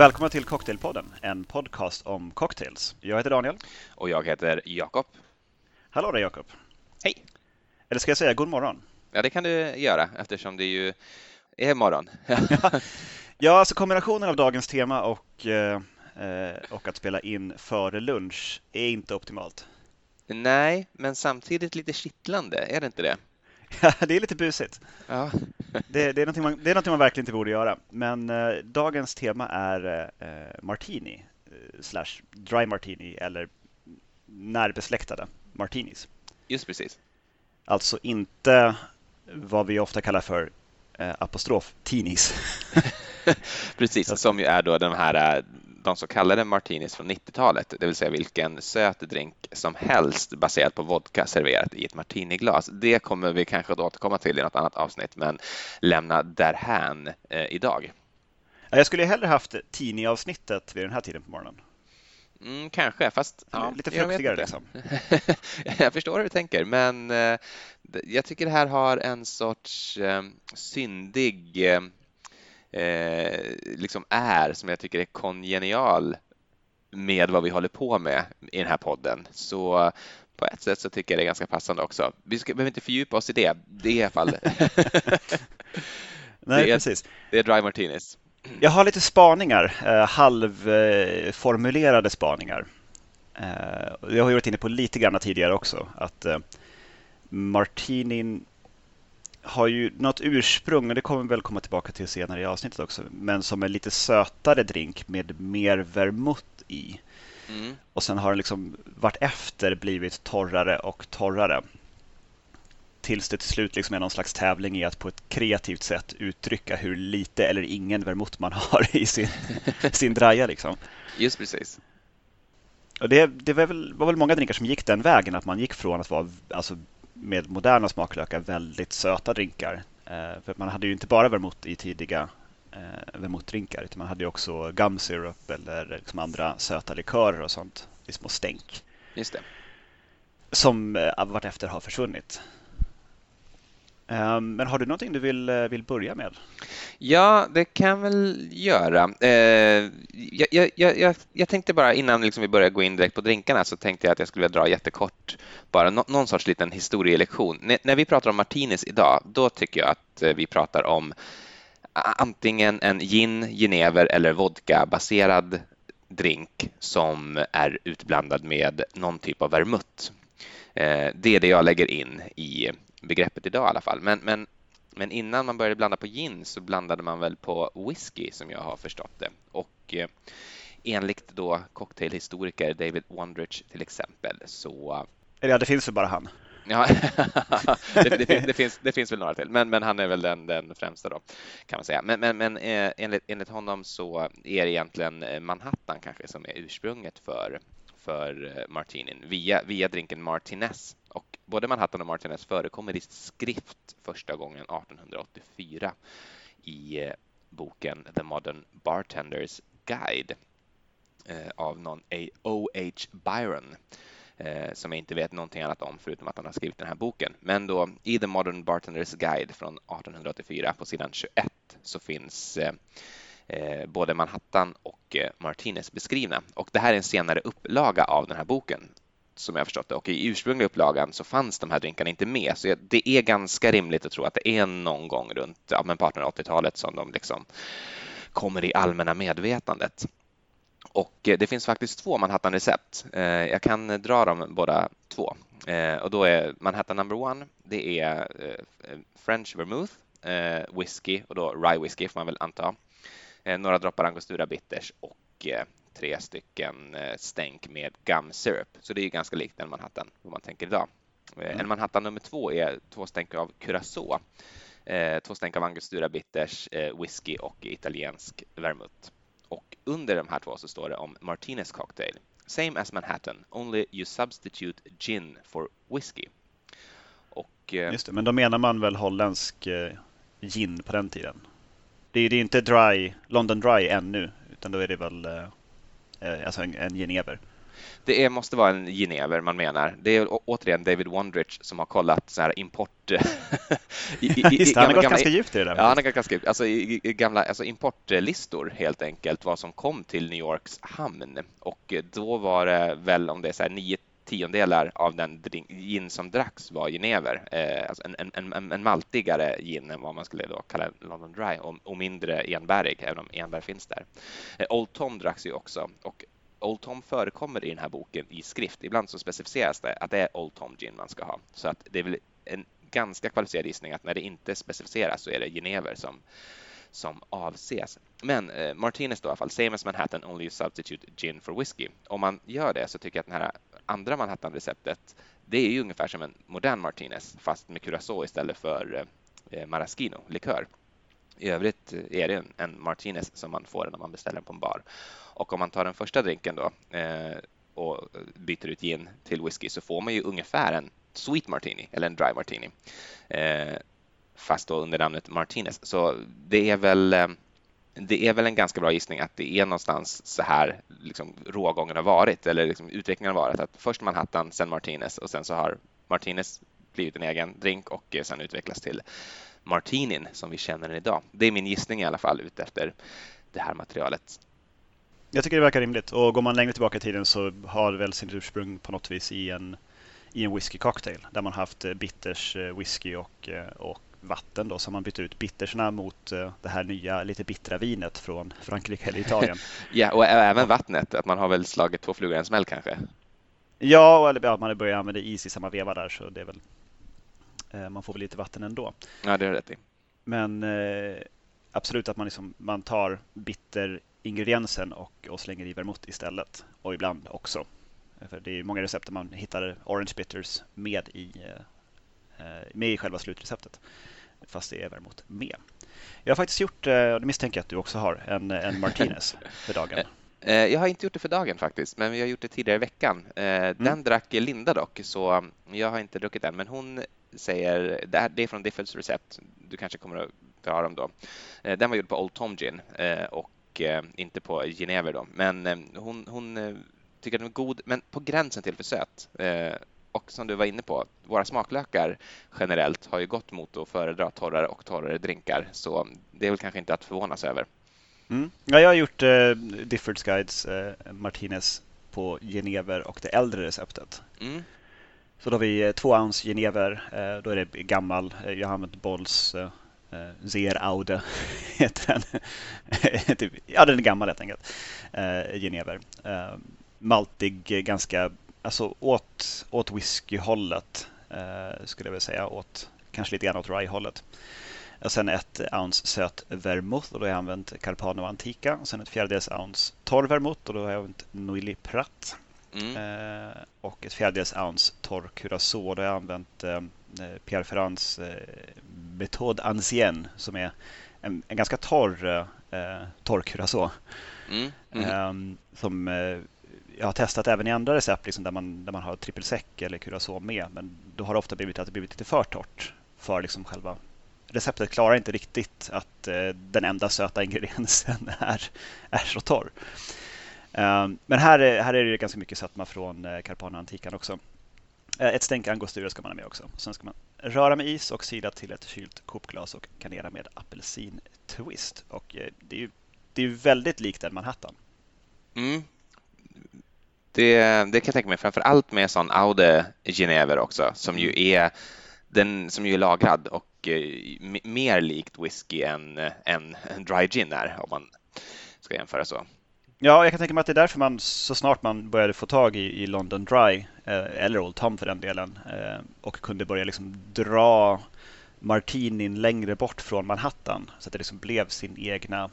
Välkomna till Cocktailpodden, en podcast om cocktails. Jag heter Daniel. Och jag heter Jakob. Hallå där Jakob. Hej. Eller ska jag säga god morgon? Ja, det kan du göra eftersom det ju är morgon. ja, alltså kombinationen av dagens tema och, eh, och att spela in före lunch är inte optimalt. Nej, men samtidigt lite kittlande, är det inte det? Det är lite busigt. Ja. det, det, är någonting man, det är någonting man verkligen inte borde göra. Men eh, dagens tema är eh, martini eh, slash dry martini eller närbesläktade martinis. Just precis. Alltså inte vad vi ofta kallar för eh, apostrof tinis. precis, som ju är då de här eh, de så kallade martinis från 90-talet, det vill säga vilken söt drink som helst baserat på vodka serverat i ett martiniglas. Det kommer vi kanske att återkomma till i något annat avsnitt, men lämna därhän eh, idag. Jag skulle hellre haft Tini-avsnittet vid den här tiden på morgonen. Mm, kanske, fast ja, lite fruktigare liksom. jag förstår hur du tänker, men eh, jag tycker det här har en sorts eh, syndig eh, liksom är som jag tycker är kongenial med vad vi håller på med i den här podden. Så på ett sätt så tycker jag det är ganska passande också. Vi ska, behöver inte fördjupa oss i det. Det är i alla fall... Nej, det är, precis. Det är Dry Martinis. Jag har lite spaningar, eh, halvformulerade spaningar. Eh, jag har varit inne på lite grann tidigare också att eh, Martinin har ju något ursprung, och det kommer vi väl komma tillbaka till senare i avsnittet också, men som en lite sötare drink med mer vermouth i. Mm. Och sen har den liksom vartefter blivit torrare och torrare. Tills det till slut liksom är någon slags tävling i att på ett kreativt sätt uttrycka hur lite eller ingen vermouth man har i sin, sin draja. Liksom. Just precis. Och det, det var, väl, var väl många drinkar som gick den vägen, att man gick från att vara alltså, med moderna smaklökar väldigt söta drinkar. Eh, för man hade ju inte bara vermouth i tidiga eh, vermouthdrinkar utan man hade också gum syrup eller liksom andra söta likörer och sånt i små stänk. Just det. Som eh, vartefter har försvunnit. Ehm, men har du någonting du vill, eh, vill börja med? Ja, det kan jag väl göra. Ehm, jag, jag, jag, jag, tänkte bara innan liksom vi börjar gå in direkt på drinkarna så tänkte jag att jag skulle vilja dra jättekort bara någon sorts liten historielektion. när vi pratar om martinis idag, då tycker jag att eh, vi pratar om antingen en gin, genever eller vodka baserad drink som är utblandad med någon typ av vermouth. Ehm, det är det jag lägger in i begreppet idag i alla fall. Men, men, men innan man började blanda på gin så blandade man väl på whisky som jag har förstått det. Och eh, enligt då cocktailhistoriker David Wondrich till exempel så... Ja, det finns väl bara han. Ja, det, det, finns, det, finns, det finns väl några till, men, men han är väl den, den främsta då kan man säga. Men, men, men eh, enligt, enligt honom så är det egentligen eh, Manhattan kanske som är ursprunget för för martinin via, via drinken Martinez. Och både Manhattan och Martinez förekommer i skrift första gången 1884 i eh, boken The Modern Bartenders Guide eh, av någon O.H. Byron eh, som jag inte vet någonting annat om förutom att han har skrivit den här boken. Men då i The Modern Bartenders Guide från 1884 på sidan 21 så finns eh, både Manhattan och Martinez beskrivna. Och det här är en senare upplaga av den här boken som jag förstått det. Och i ursprungliga upplagan så fanns de här drinkarna inte med. Så det är ganska rimligt att tro att det är någon gång runt ja, 1880-talet som de liksom kommer i allmänna medvetandet. Och eh, det finns faktiskt två Manhattan-recept. Eh, jag kan dra dem båda två. Eh, och då är Manhattan number one, det är French vermouth, whisky och då rye whisky får man väl anta. Några droppar angostura bitters och tre stycken eh, stänk med gum syrup. Så det är ganska likt en Manhattan, vad man tänker idag. Mm. En Manhattan nummer två är två stänk av curacao, två stänk av angostura bitters, whisky och italiensk vermouth. Och under de här två så står det om Martinez cocktail. Same as Manhattan, only you substitute gin for whisky. Och, Just det, men då menar man väl holländsk gin på den tiden? det, är, det är inte dry, London Dry ännu, utan då är det väl eh, eh, alltså en, en genever. Det är, måste vara en genever man menar. Det är återigen David Wondrich som har kollat så här import... I, i, Just det, han har gått ganska djupt i det där. Ja, han har gått ganska djupt. Alltså i, i gamla alltså importlistor helt enkelt, vad som kom till New Yorks hamn. Och då var det väl om det är så här nio tiondelar av den gin som dracks var genever, eh, alltså en, en, en, en, maltigare gin än vad man skulle då kalla London Dry och, och mindre enbärig, även om enbär finns där. Eh, Old Tom dracks ju också och Old Tom förekommer i den här boken i skrift. Ibland så specificeras det att det är Old Tom gin man ska ha, så att det är väl en ganska kvalificerad gissning att när det inte specificeras så är det genever som som avses. Men eh, Martinez då i alla fall, same as Manhattan, only substitute gin for whiskey. Om man gör det så tycker jag att den här andra Manhattan-receptet, det är ju ungefär som en modern Martinez fast med curacao istället för eh, maraschino, likör. I övrigt eh, är det en, en Martinez som man får när man beställer den på en bar. Och om man tar den första drinken då eh, och byter ut gin till whisky så får man ju ungefär en sweet martini eller en dry martini. Eh, fast då under namnet Martinez. Så det är väl eh, det är väl en ganska bra gissning att det är någonstans så här liksom, rågången har varit eller liksom, utvecklingen har varit. Att först Manhattan, sen Martinez och sen så har Martinez blivit en egen drink och eh, sen utvecklats till Martinin som vi känner den idag. Det är min gissning i alla fall utefter det här materialet. Jag tycker det verkar rimligt och går man längre tillbaka i tiden så har det väl sin ursprung på något vis i en, i en whisky cocktail där man haft eh, bitters eh, whisky och, eh, och vatten då som man bytt ut bittersna mot uh, det här nya lite bittra vinet från Frankrike eller Italien. ja, och även vattnet, att man har väl slagit två flugor i en smäll kanske? Ja, eller ja, man har börjat använda is i samma veva där så det är väl uh, man får väl lite vatten ändå. Ja, det är rätt i. Men uh, absolut att man, liksom, man tar bitteringrediensen och, och slänger i vermouth istället och ibland också. För det är många recept där man hittar orange bitters med i med i själva slutreceptet fast det är däremot med. Jag har faktiskt gjort, och eh, det misstänker jag att du också har, en, en Martinez för dagen. Eh, eh, jag har inte gjort det för dagen faktiskt, men vi har gjort det tidigare i veckan. Den mm. drack Linda dock, så jag har inte druckit den. Men hon säger, det är från Diffels recept, du kanske kommer att dra dem då. Den var gjord på Old Tom Gin och inte på Genever då. Men hon, hon tycker att den är god, men på gränsen till för söt och som du var inne på, våra smaklökar generellt har ju gått mot att föredra torrare och torrare drinkar, så det är väl kanske inte att förvånas över. Mm. Ja, jag har gjort eh, Diffords Guides eh, Martinez på genever och det äldre receptet. Mm. Så då har vi eh, två ounce genever, eh, då är det gammal, eh, jag har använt Bolls eh, Zer Aude heter den. Typ, ja, den är gammal helt enkelt. Eh, genever. Eh, maltig, ganska alltså åt, åt whiskyhållet eh, skulle jag vilja säga. Åt, kanske lite grann åt rye-hållet. Och sen ett ounce söt vermouth och då har jag använt Carpano Antica. Och sen ett fjärdedels ounce torr vermouth och då har jag använt Noilly Prat. Mm. Eh, och ett fjärdedels ounce torr curacao. och Då har jag använt eh, Pierre Ferrands eh, Méthode Ancienne som är en, en ganska torr, eh, torr curacao. Mm. Mm. Ehm, som eh, jag har testat även i andra recept liksom där, man, där man har trippelsec eller curacao med. Men då har det ofta blivit att det blivit lite för torrt för liksom själva receptet klarar inte riktigt att eh, den enda söta ingrediensen är, är så torr. Um, men här, här är det ganska mycket sötma från eh, Carpana Antikan också. Eh, ett stänk angostura ska man ha med också. Sen ska man röra med is och sila till ett kylt kopglas och garnera med apelsintwist. Och eh, det är ju det är väldigt likt en Manhattan. Mm, det, det kan jag tänka mig, framför allt med sån Aude Genever också, som ju mm. är den som ju är lagrad och eh, mer likt whisky än, än dry gin är, om man ska jämföra så. Ja, jag kan tänka mig att det är därför man så snart man började få tag i, i London Dry, eh, eller Old Tom för den delen, eh, och kunde börja liksom dra martinin längre bort från Manhattan, så att det liksom blev sin egna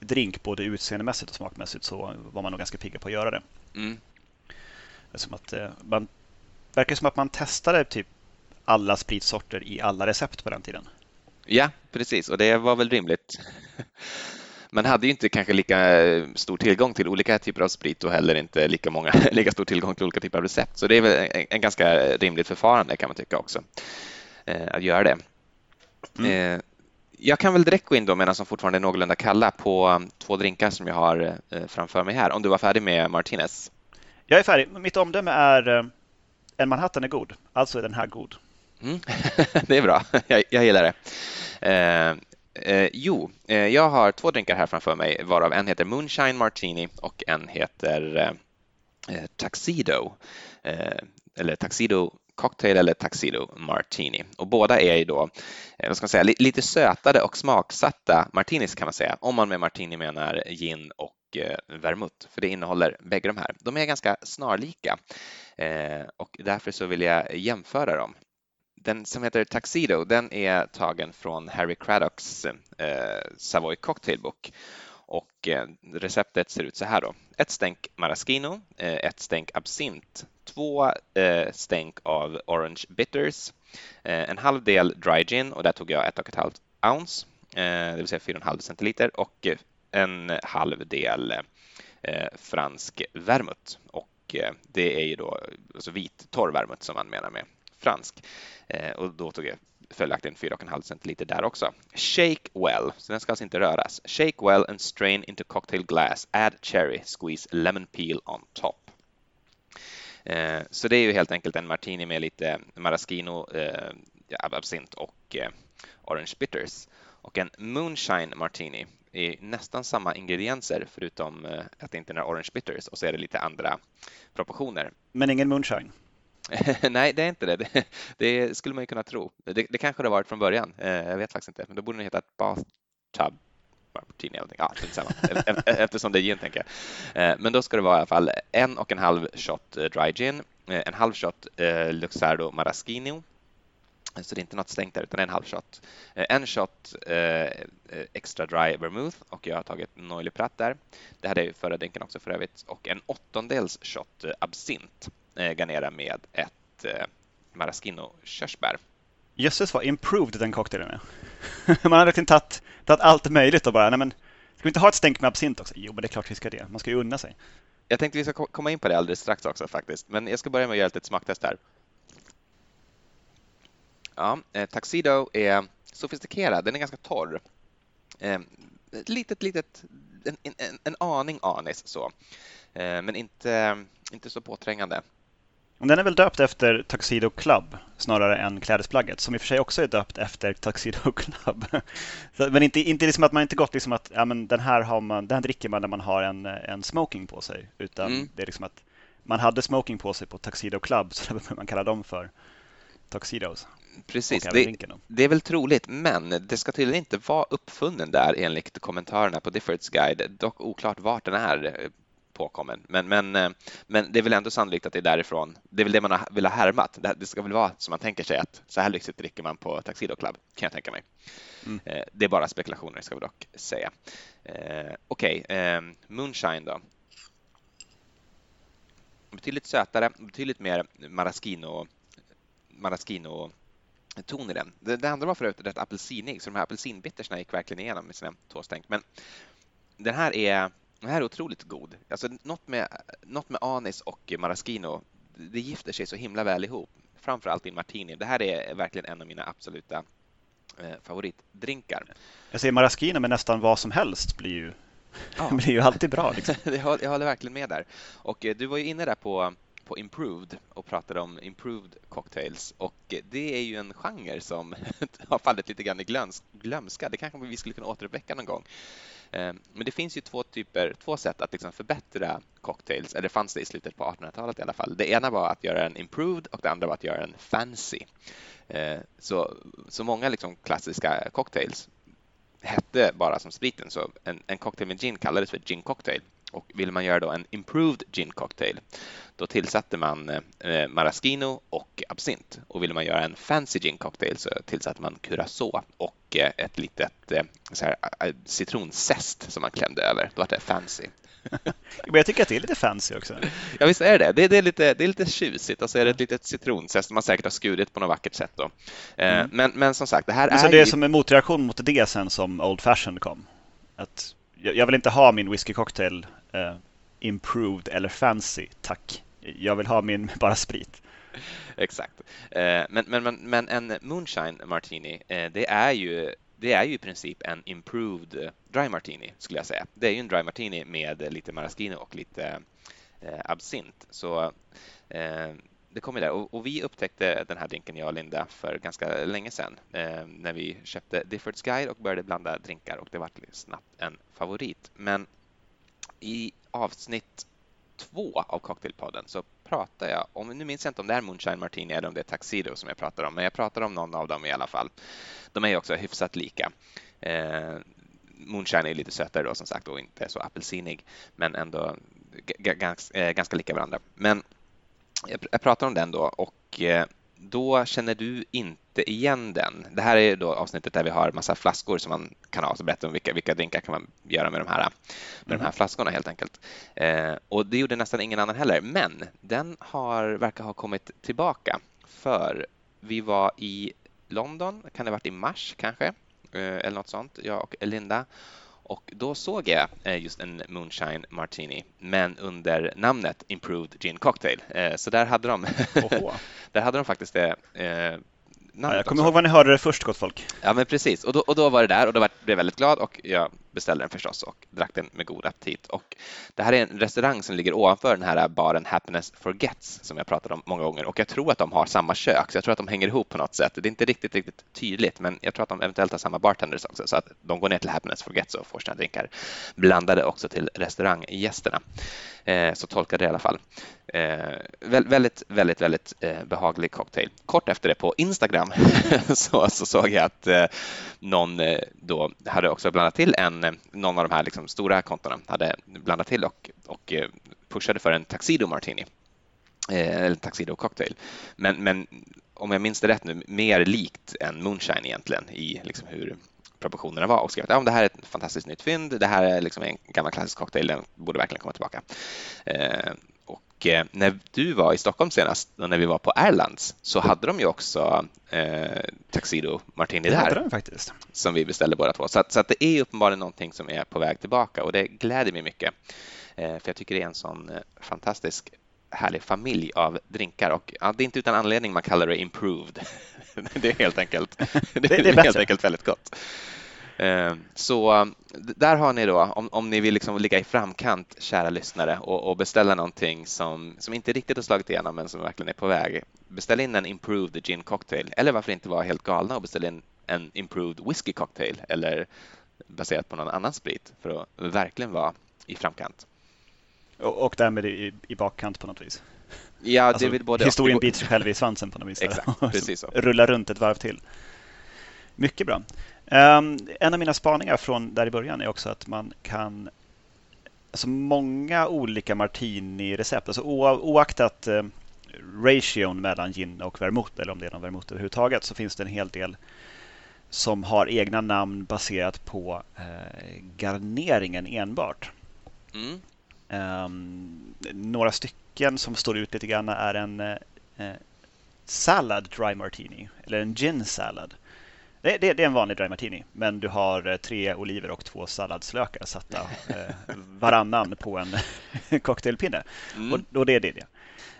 drink, både utseendemässigt och smakmässigt, så var man nog ganska pigga på att göra det. Mm. Som att, eh, man verkar som att man testade typ alla spritsorter i alla recept på den tiden. Ja, precis, och det var väl rimligt. Man hade ju inte kanske lika stor tillgång till olika typer av sprit och heller inte lika, många, lika stor tillgång till olika typer av recept. Så det är väl en, en ganska rimligt förfarande kan man tycka också, eh, att göra det. Mm. Eh, jag kan väl direkt gå in då medan de fortfarande är någorlunda kalla på två drinkar som jag har eh, framför mig här. Om du var färdig med Martinez? Jag är färdig. Mitt omdöme är eh, en Manhattan är god, alltså är den här god. Mm. det är bra, jag, jag gillar det. Eh, eh, jo, eh, jag har två drinkar här framför mig varav en heter Moonshine Martini och en heter eh, eh, Tuxedo eh, eller Tuxedo cocktail eller Tuxedo Martini. Och båda är ju då eh, vad ska man säga, lite sötade och smaksatta martinis kan man säga, om man med martini menar gin och Eh, vermouth, för det innehåller bägge de här. De är ganska snarlika eh, och därför så vill jag jämföra dem. Den som heter Tuxedo, den är tagen från Harry Craddocks eh, Savoy Cocktail Book och eh, receptet ser ut så här då. Ett stänk maraschino, ett stänk absint, två stänk av orange bitters, en halv del dry gin och där tog jag ett och ett halvt ounce, det vill säga 4,5 centiliter och en halv del eh, fransk vermouth och eh, det är ju då alltså vit torr vermouth som man menar med fransk. Eh, och då tog jag följaktligen 4,5 centiliter där också. Shake well, så den ska alltså inte röras. Shake well and strain into cocktail glass. Add cherry, squeeze lemon peel on top. Eh, så det är ju helt enkelt en martini med lite maraschino, eh, absint och eh, orange bitters. Och en moonshine martini är nästan samma ingredienser förutom att det inte är några orange bitters och så är det lite andra proportioner. Men ingen moonshine? Nej, det är inte det. det. det. skulle man ju kunna tro. Det, det kanske det varit från början. Eh, jag vet faktiskt inte, men då borde den heta Bathtub Martini eller Ja, Eftersom det är gin, tänker jag. Eh, men då ska det vara i alla fall en och en halv shot eh, dry gin, en halv shot Luxardo Maraschino, så det är inte något stängt där, utan en halv shot. En shot extra dry vermouth och jag har tagit Noily Pratt där. Det hade jag ju förra drinken också för övrigt. Och en åttondels shot absint eh, garnera med ett eh, maraschino körsbär. Jösses vad improved den cocktailen är. Man har verkligen tagit, tagit allt möjligt och bara, nej men, ska vi inte ha ett stänk med absint också? Jo, men det är klart vi ska det. Man ska ju unna sig. Jag tänkte vi ska komma in på det alldeles strax också faktiskt, men jag ska börja med att göra ett litet smaktest här. Ja, eh, Tuxedo är sofistikerad, den är ganska torr. Eh, ett litet, litet, en, en, en aning anis så, eh, men inte, inte så påträngande. Den är väl döpt efter Tuxedo Club snarare än klädesplagget som i och för sig också är döpt efter Tuxedo Club. men inte, inte liksom att man inte gått liksom att ja, men den, här har man, den här dricker man när man har en, en smoking på sig. Utan mm. det är liksom att man hade smoking på sig på Tuxedo Club så därför man kalla dem för Tuxedos. Precis, det, det, är väl troligt, men det ska tydligen inte vara uppfunnen där enligt kommentarerna på Diffords guide. Dock oklart vart den är påkommen. Men, men, eh, men det är väl ändå sannolikt att det är därifrån. Det är väl det man vill ha härmat. Det ska väl vara som man tänker sig att så här lyxigt dricker man på Taxido Club, kan jag tänka mig. Mm. Eh, det är bara spekulationer, ska vi dock säga. Eh, okej, okay, Moonshine då. Betydligt sötare, betydligt mer maraschino, maraschino ton i den. Det, det andra var för övrigt rätt apelsinig, så de här apelsinbittersna gick verkligen igenom med sina två stänk. Men den här är den här är otroligt god. Alltså, något, med, något med anis och maraschino, det gifter sig så himla väl ihop. Framförallt i martini. Det här är verkligen en av mina absoluta eh, favoritdrinkar. Jag ser maraschino med nästan vad som helst blir ju, ja. blir ju alltid bra. Liksom. jag, håller, jag håller verkligen med där. Och eh, du var ju inne där på på Improved och pratade om Improved cocktails och det är ju en genre som har fallit lite grann i glömska. Det kanske vi skulle kunna återuppväcka någon gång. Eh, men det finns ju två typer, två sätt att liksom förbättra cocktails, eller fanns det i slutet på 1800-talet i alla fall. Det ena var att göra en improved och det andra var att göra en fancy. Eh, så, så många liksom klassiska cocktails hette bara som spriten, så en, en cocktail med gin kallades för gin cocktail och vill man göra då en improved gin cocktail, då tillsatte man eh, maraschino och absint. Och vill man göra en fancy gin cocktail så tillsatte man curacao och eh, ett litet eh, så här, citronzest som man klämde över. Då var det fancy. jag tycker att det är lite fancy också. Ja, visst är det det. Det är lite, det är lite tjusigt och så är det ett litet citronzest som man säkert har skurit på något vackert sätt. Då. Mm. Men, men som sagt, det här men är... Så det är som en motreaktion mot det sen som Old Fashioned kom? Att jag vill inte ha min whiskycocktail uh, improved eller fancy, tack. Jag vill ha min bara sprit. Exakt. Uh, men, men, men, men, en moonshine martini, uh, det är ju det är ju i princip en improved dry martini skulle jag säga. Det är ju en dry martini med lite maraschino och lite absint. Så det kommer där. Och, och, vi upptäckte den här drinken, jag och Linda, för ganska länge sedan eh, när vi köpte Diffords Guide och började blanda drinkar och det var snabbt en favorit. Men i avsnitt två av Cocktailpodden så pratar jag om, nu minns jag inte om det är Moonshine Martini eller om det är Taxido som jag pratar om, men jag pratar om någon av dem i alla fall. De är ju också hyfsat lika. Eh, Moonshine är lite sötare då som sagt och inte så apelsinig, men ändå ganska, eh, ganska lika varandra. Men jag pratar om den då och eh, då känner du inte igen den. Det här är då avsnittet där vi har massa flaskor som man kan ha, så berätta om vilka, vilka drinkar kan man göra med de här, med de här mm. flaskorna helt enkelt. Eh, och det gjorde nästan ingen annan heller, men den har, verkar ha kommit tillbaka för vi var i London, kan det ha varit i mars kanske, eh, eller något sånt, jag och Linda och då såg jag eh, just en Moonshine Martini, men under namnet Improved Gin Cocktail. Eh, så där hade de, där hade de faktiskt det eh, namnet. Ja, jag kommer också. ihåg var ni hörde det först, gott folk. Ja, men precis. Och då, och då var det där och då blev jag väldigt glad och jag beställde den förstås och drack den med god aptit. Och det här är en restaurang som ligger ovanför den här baren Happiness Forgets som jag pratat om många gånger och jag tror att de har samma kök, så jag tror att de hänger ihop på något sätt. Det är inte riktigt, riktigt tydligt, men jag tror att de eventuellt har samma bartenders också, så att de går ner till Happiness Forgets och får sina drinkar blandade också till restauranggästerna. Eh, så tolkade det i alla fall. Eh, väldigt, väldigt, väldigt eh, behaglig cocktail. Kort efter det på Instagram så, så såg jag att eh, någon eh, då hade också blandat till en, Eh, någon av de här liksom stora kontona hade blandat till och, och eh, pushade för en Tuxedo Martini, eh, eller Tuxedo Cocktail. Men, men om jag minns det rätt nu, mer likt en Moonshine egentligen i liksom hur proportionerna var och skrev att ja, det här är ett fantastiskt nytt fynd. Det här är liksom en gammal klassisk cocktail. Den borde verkligen komma tillbaka. Eh, och eh, när du var i Stockholm senast och när vi var på Erlands så hade de ju också eh, Tuxedo Martini där. De faktiskt. Som vi beställde båda två. Så, att, så att det är uppenbarligen någonting som är på väg tillbaka och det gläder mig mycket. Eh, för jag tycker det är en sån eh, fantastisk härlig familj av drinkar och ja, det är inte utan anledning man kallar det improved. det är helt enkelt, det, det, det är helt enkelt väldigt gott. Eh, så där har ni då, om, om ni vill liksom ligga i framkant, kära lyssnare, och, och, beställa någonting som, som inte riktigt har slagit igenom men som verkligen är på väg. Beställ in en Improved Gin Cocktail, eller varför inte vara helt galna och beställa in en Improved Whiskey Cocktail eller baserat på någon annan sprit för att verkligen vara i framkant. Och, och därmed i, i bakkant på något vis? Ja, alltså, det vill både Historien biter sig själv i svansen på något vis. Exakt, precis så. Rullar runt ett varv till. Mycket bra. Um, en av mina spaningar från där i början är också att man kan alltså många olika martini-recept, alltså oaktat eh, ration mellan gin och vermouth eller om det är någon vermouth överhuvudtaget så finns det en hel del som har egna namn baserat på eh, garneringen enbart. Mm. Um, några stycken som står ut lite grann är en eh, salad dry martini eller en gin salad. Det, det, det, är en vanlig dry martini, men du har eh, tre oliver och två salladslökar satta eh, varannan på en cocktailpinne. Mm. Och, och, det är det. det.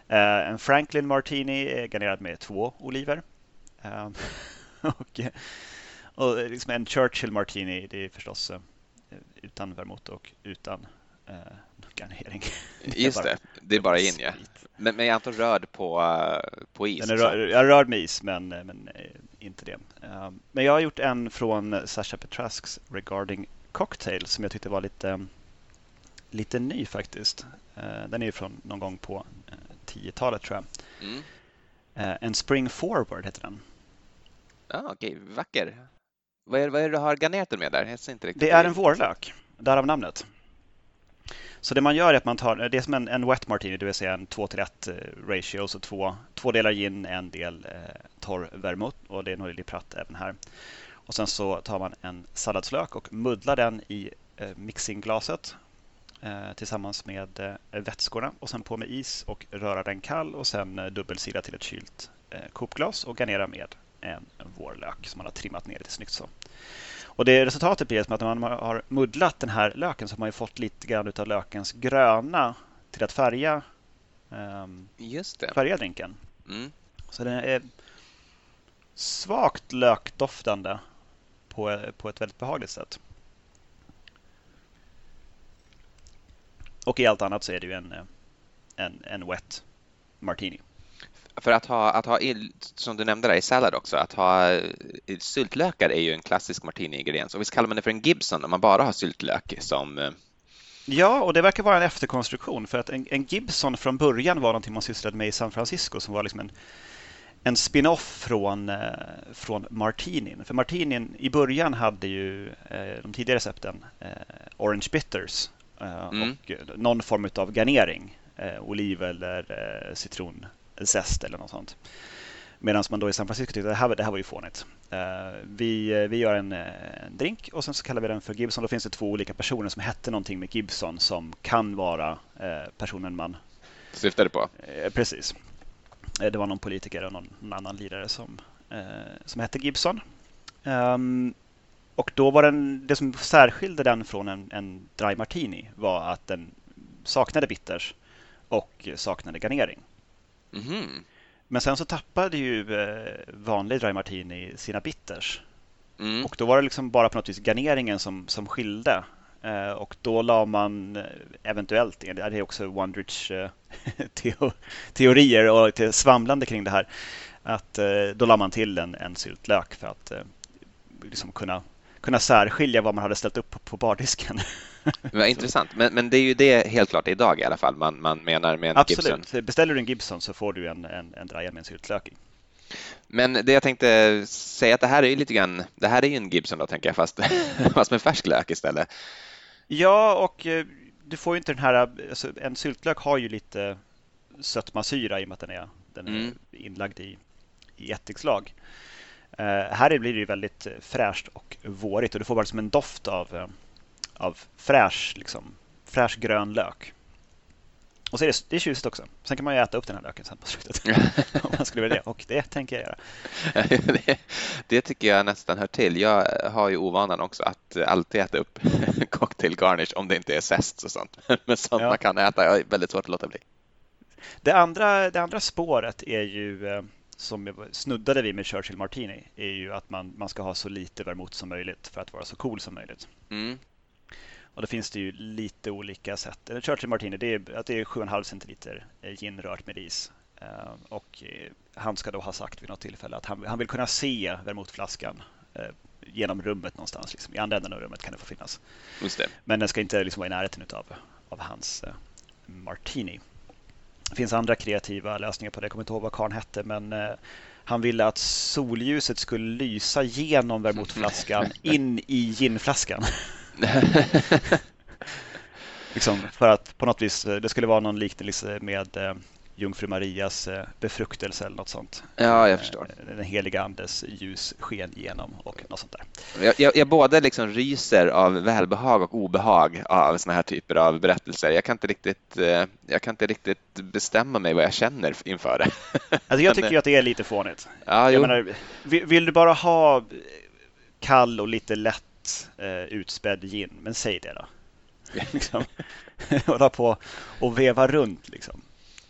Eh, en Franklin martini är garnerad med två oliver. Eh, och, och liksom en Churchill martini, det är förstås eh, utan vermouth och utan eh, garnering. Just det, det är bara in ja. Men, men jag antar rörd på, på is? Den är rör, jag är rörd med is, men, men inte det. Ehm, men jag har gjort en från Sasha Petrasks Regarding Cocktail som jag tyckte var lite, lite ny faktiskt. Ehm, den är från någon gång på 10-talet eh, tror jag. Mm. Eh, en Spring Forward heter den. Ah, okej, okay. vacker. Vad är, vad är det du har garnerat den med där? Jag inte det är en vårlök, därav namnet. Så det man gör är att man tar, det är som en, en wet martini, det vill säga en 2 till 1 eh, ratio, så två, två delar gin, en del eh, torr vermouth och det är nog Pratt även här. Och sen så tar man en salladslök och muddlar den i eh, mixingglaset eh, tillsammans med eh, vätskorna och sen på med is och röra den kall och sen eh, dubbelsida till ett kylt eh, kopglas och garnera med en vårlök som man har trimmat ner lite snyggt så. Och det resultatet blir att när man har muddlat den här löken så har man fått lite grann av lökens gröna till att färga, um, färga drinken. Mm. Så den är svagt lökdoftande på, på ett väldigt behagligt sätt. Och i allt annat så är det ju en, en, en wet martini. För att ha, att ha, som du nämnde där i sallad också, att ha eh, syltlökar är ju en klassisk martini-ingrediens. Och visst kallar man det för en Gibson om man bara har syltlök som eh, Ja, och det verkar vara en efterkonstruktion för att en, en Gibson från början var någonting man sysslade med i San Francisco som var liksom en, en spin-off från, eh, från Martinin. För Martinin i början hade ju de tidigare recepten Orange Bitters mm. och någon form av garnering. Oliv eller eh, citronzest eller något sånt. Medan man då i San Francisco tyckte att det här, det här var ju fånigt. Uh, vi, vi gör en, en, drink och sen så kallar vi den för Gibson. Då finns det två olika personer som hette någonting med Gibson som kan vara personen man syftade på. Precis. det var någon politiker och någon, någon annan lirare som, som hette Gibson. Um, och då var den, det som särskilde den från en, en dry martini var att den saknade bitters och saknade garnering. Mm. Men sen så tappade ju eh, vanlig dry martini sina bitters. Mm. Och då var det liksom bara på något vis garneringen som, som skilde. Eh, och då la man eh, eventuellt, det är också Wondrich teorier och svamlande kring det här, att då la man till en, en syltlök för att liksom kunna, kunna särskilja vad man hade ställt upp på bardisken. Vad intressant, men, men det är ju det helt klart idag i alla fall man, man menar med en Absolut. Gibson. Beställer du en Gibson så får du en, en, en draja med en syltlök i. Men det jag tänkte säga att det här är ju lite grann, det här är ju en Gibson då tänker jag fast, fast med färsk lök istället. Ja, och eh, du får ju inte den här, alltså, en syltlök har ju lite sötmasyra i och med att den är, den är mm. inlagd i, i ättikslag. Uh, här blir det ju väldigt fräscht och vårigt och du får bara som en doft av, uh, av fräsch, liksom, fräsch grön lök. Och så är det, det är tjusigt också. Sen kan man ju äta upp den här löken sen på slutet. om man skulle vilja det. Och det tänker jag göra. det, det, tycker jag nästan hör till. Jag har ju ovanan också att alltid äta upp cocktail garnish om det inte är zest och sånt. Men sånt ja. man kan äta. Jag är väldigt svårt att låta bli. Det andra, det andra spåret är ju eh, som snuddade vi med Churchill Martini är ju att man, man ska ha så lite vermouth som möjligt för att vara så cool som möjligt. Mm. Och då finns det ju lite olika sätt. Churchill Martini det är, att det är 7,5 centiliter gin rört med is. Eh, och eh, han ska då ha sagt vid något tillfälle att han, han vill kunna se vermouthflaskan eh, genom rummet någonstans. Liksom. I andra änden av rummet kan det få finnas. Det. Men den ska inte liksom vara i närheten av, av hans Martini. Det finns andra kreativa lösningar på det. Jag kommer inte ihåg vad karln hette, men han ville att solljuset skulle lysa genom vermouthflaskan in i ginflaskan. liksom för att på något vis, det skulle vara någon liknelse med eh, Jungfru Marias eh, befruktelse eller något sånt. Ja, jag förstår. Eh, den heliga andes ljus sken genom och något sånt där. Jag, jag, jag både liksom ryser av välbehag och obehag av såna här typer av berättelser. Jag kan inte riktigt, eh, jag kan inte riktigt bestämma mig vad jag känner inför det. Alltså jag tycker ju att det är lite fånigt. Ja, jag menar, vill, vill du bara ha kall och lite lätt eh, utspädd gin, men säg det då. liksom, hålla på och veva runt liksom.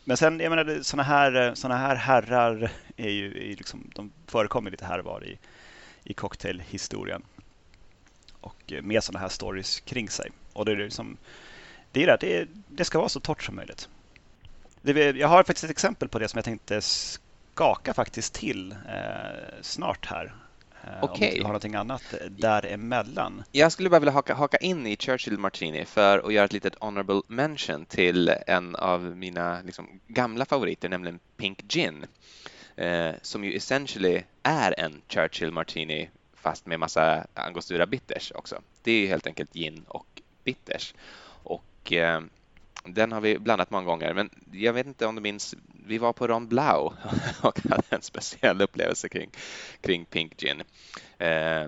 Men sen, jag menar, sådana här, såna här herrar är ju, är liksom, de förekommer lite här och var i, i cocktailhistorien. Och med sådana här stories kring sig. Och det är liksom, det, är det, det, det ska vara så torrt som möjligt. Det, jag har faktiskt ett exempel på det som jag tänkte skaka faktiskt till eh, snart här. Okay. Eh, om du har någonting annat däremellan. Jag skulle bara vilja haka, haka in i Churchill Martini för att göra ett litet honorable mention till en av mina liksom, gamla favoriter, nämligen Pink Gin. Eh, som ju essentially är en Churchill Martini fast med massa angostura bitters också. Det är helt enkelt gin och bitters. Och eh, den har vi blandat många gånger, men jag vet inte om du minns, vi var på Ron Blau och hade en speciell upplevelse kring, kring Pink Gin. Eh,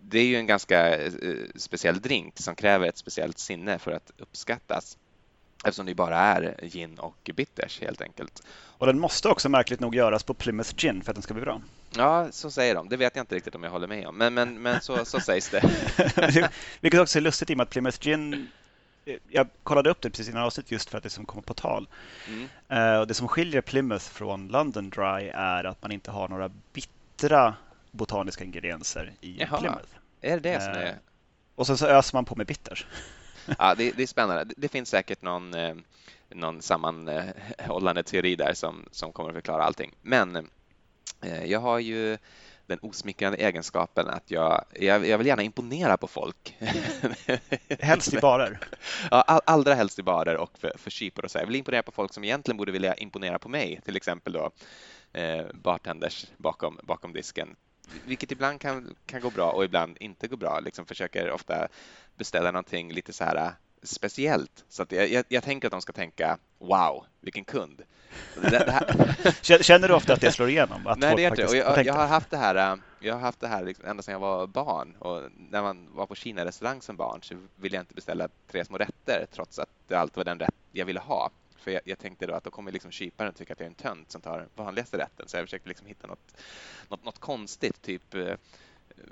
det är ju en ganska eh, speciell drink som kräver ett speciellt sinne för att uppskattas eftersom det bara är gin och bitters helt enkelt. Och den måste också märkligt nog göras på Plymouth Gin för att den ska bli bra. Ja, så säger de. Det vet jag inte riktigt om jag håller med om, men, men, men så, så sägs det. Vilket också är lustigt i och med att Plymouth Gin jag kollade upp det precis innan avsnittet just för att det som kommer på tal. Mm. Uh, och det som skiljer Plymouth från London Dry är att man inte har några bittra botaniska ingredienser i Jaha. Plymouth. Är det det som är... Uh, och sen så öser man på med bitters. ja, det, det, är spännande. Det finns säkert någon, eh, någon sammanhållande teori där som, som kommer att förklara allting. Men eh, jag har ju den osmickrande egenskapen att jag, jag, jag vill gärna imponera på folk. helst i barer? Ja, all, allra helst i barer och för, för kypor och så. Jag vill imponera på folk som egentligen borde vilja imponera på mig, till exempel då eh, bartenders bakom, bakom disken. Vilket ibland kan, kan gå bra och ibland inte gå bra. Liksom försöker ofta beställa någonting lite så här speciellt. Så att jag, jag, jag, tänker att de ska tänka wow, vilken kund. Det, det här... Känner du ofta att det slår igenom? Att Nej, det gör inte. Och jag, jag, har haft det här, jag har haft det här liksom ända sedan jag var barn. Och när man var på Kina-restaurang som barn så ville jag inte beställa tre små rätter trots att det alltid var den rätt jag ville ha. För jag, jag tänkte då att då kommer liksom kyparen tycka att jag är en tönt som tar vanligaste rätten. Så jag försökte liksom hitta något, något, något konstigt, typ eh,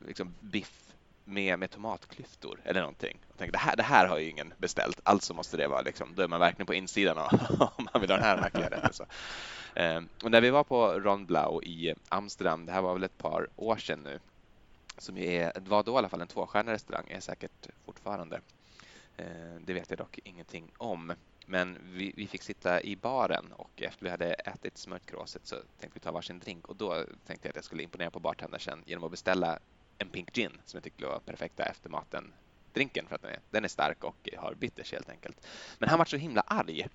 liksom biff med, med tomatklyftor eller någonting. Jag tänkte, det, här, det här har ju ingen beställt, alltså måste det vara liksom, då är man verkligen på insidan om man vill ha den här märkliga rätten. Så. Ehm, och när vi var på Ron Blau i Amsterdam, det här var väl ett par år sedan nu, som är, var då i alla fall en tvåstjärnig restaurang, är säkert fortfarande. Ehm, det vet jag dock ingenting om. Men vi, vi, fick sitta i baren och efter vi hade ätit smörkråset så tänkte vi ta varsin drink och då tänkte jag att jag skulle imponera på bartendern genom att beställa en Pink Gin som jag tyckte var perfekta efter maten drinken för att den är, den är stark och har bitters helt enkelt. Men han var så himla arg.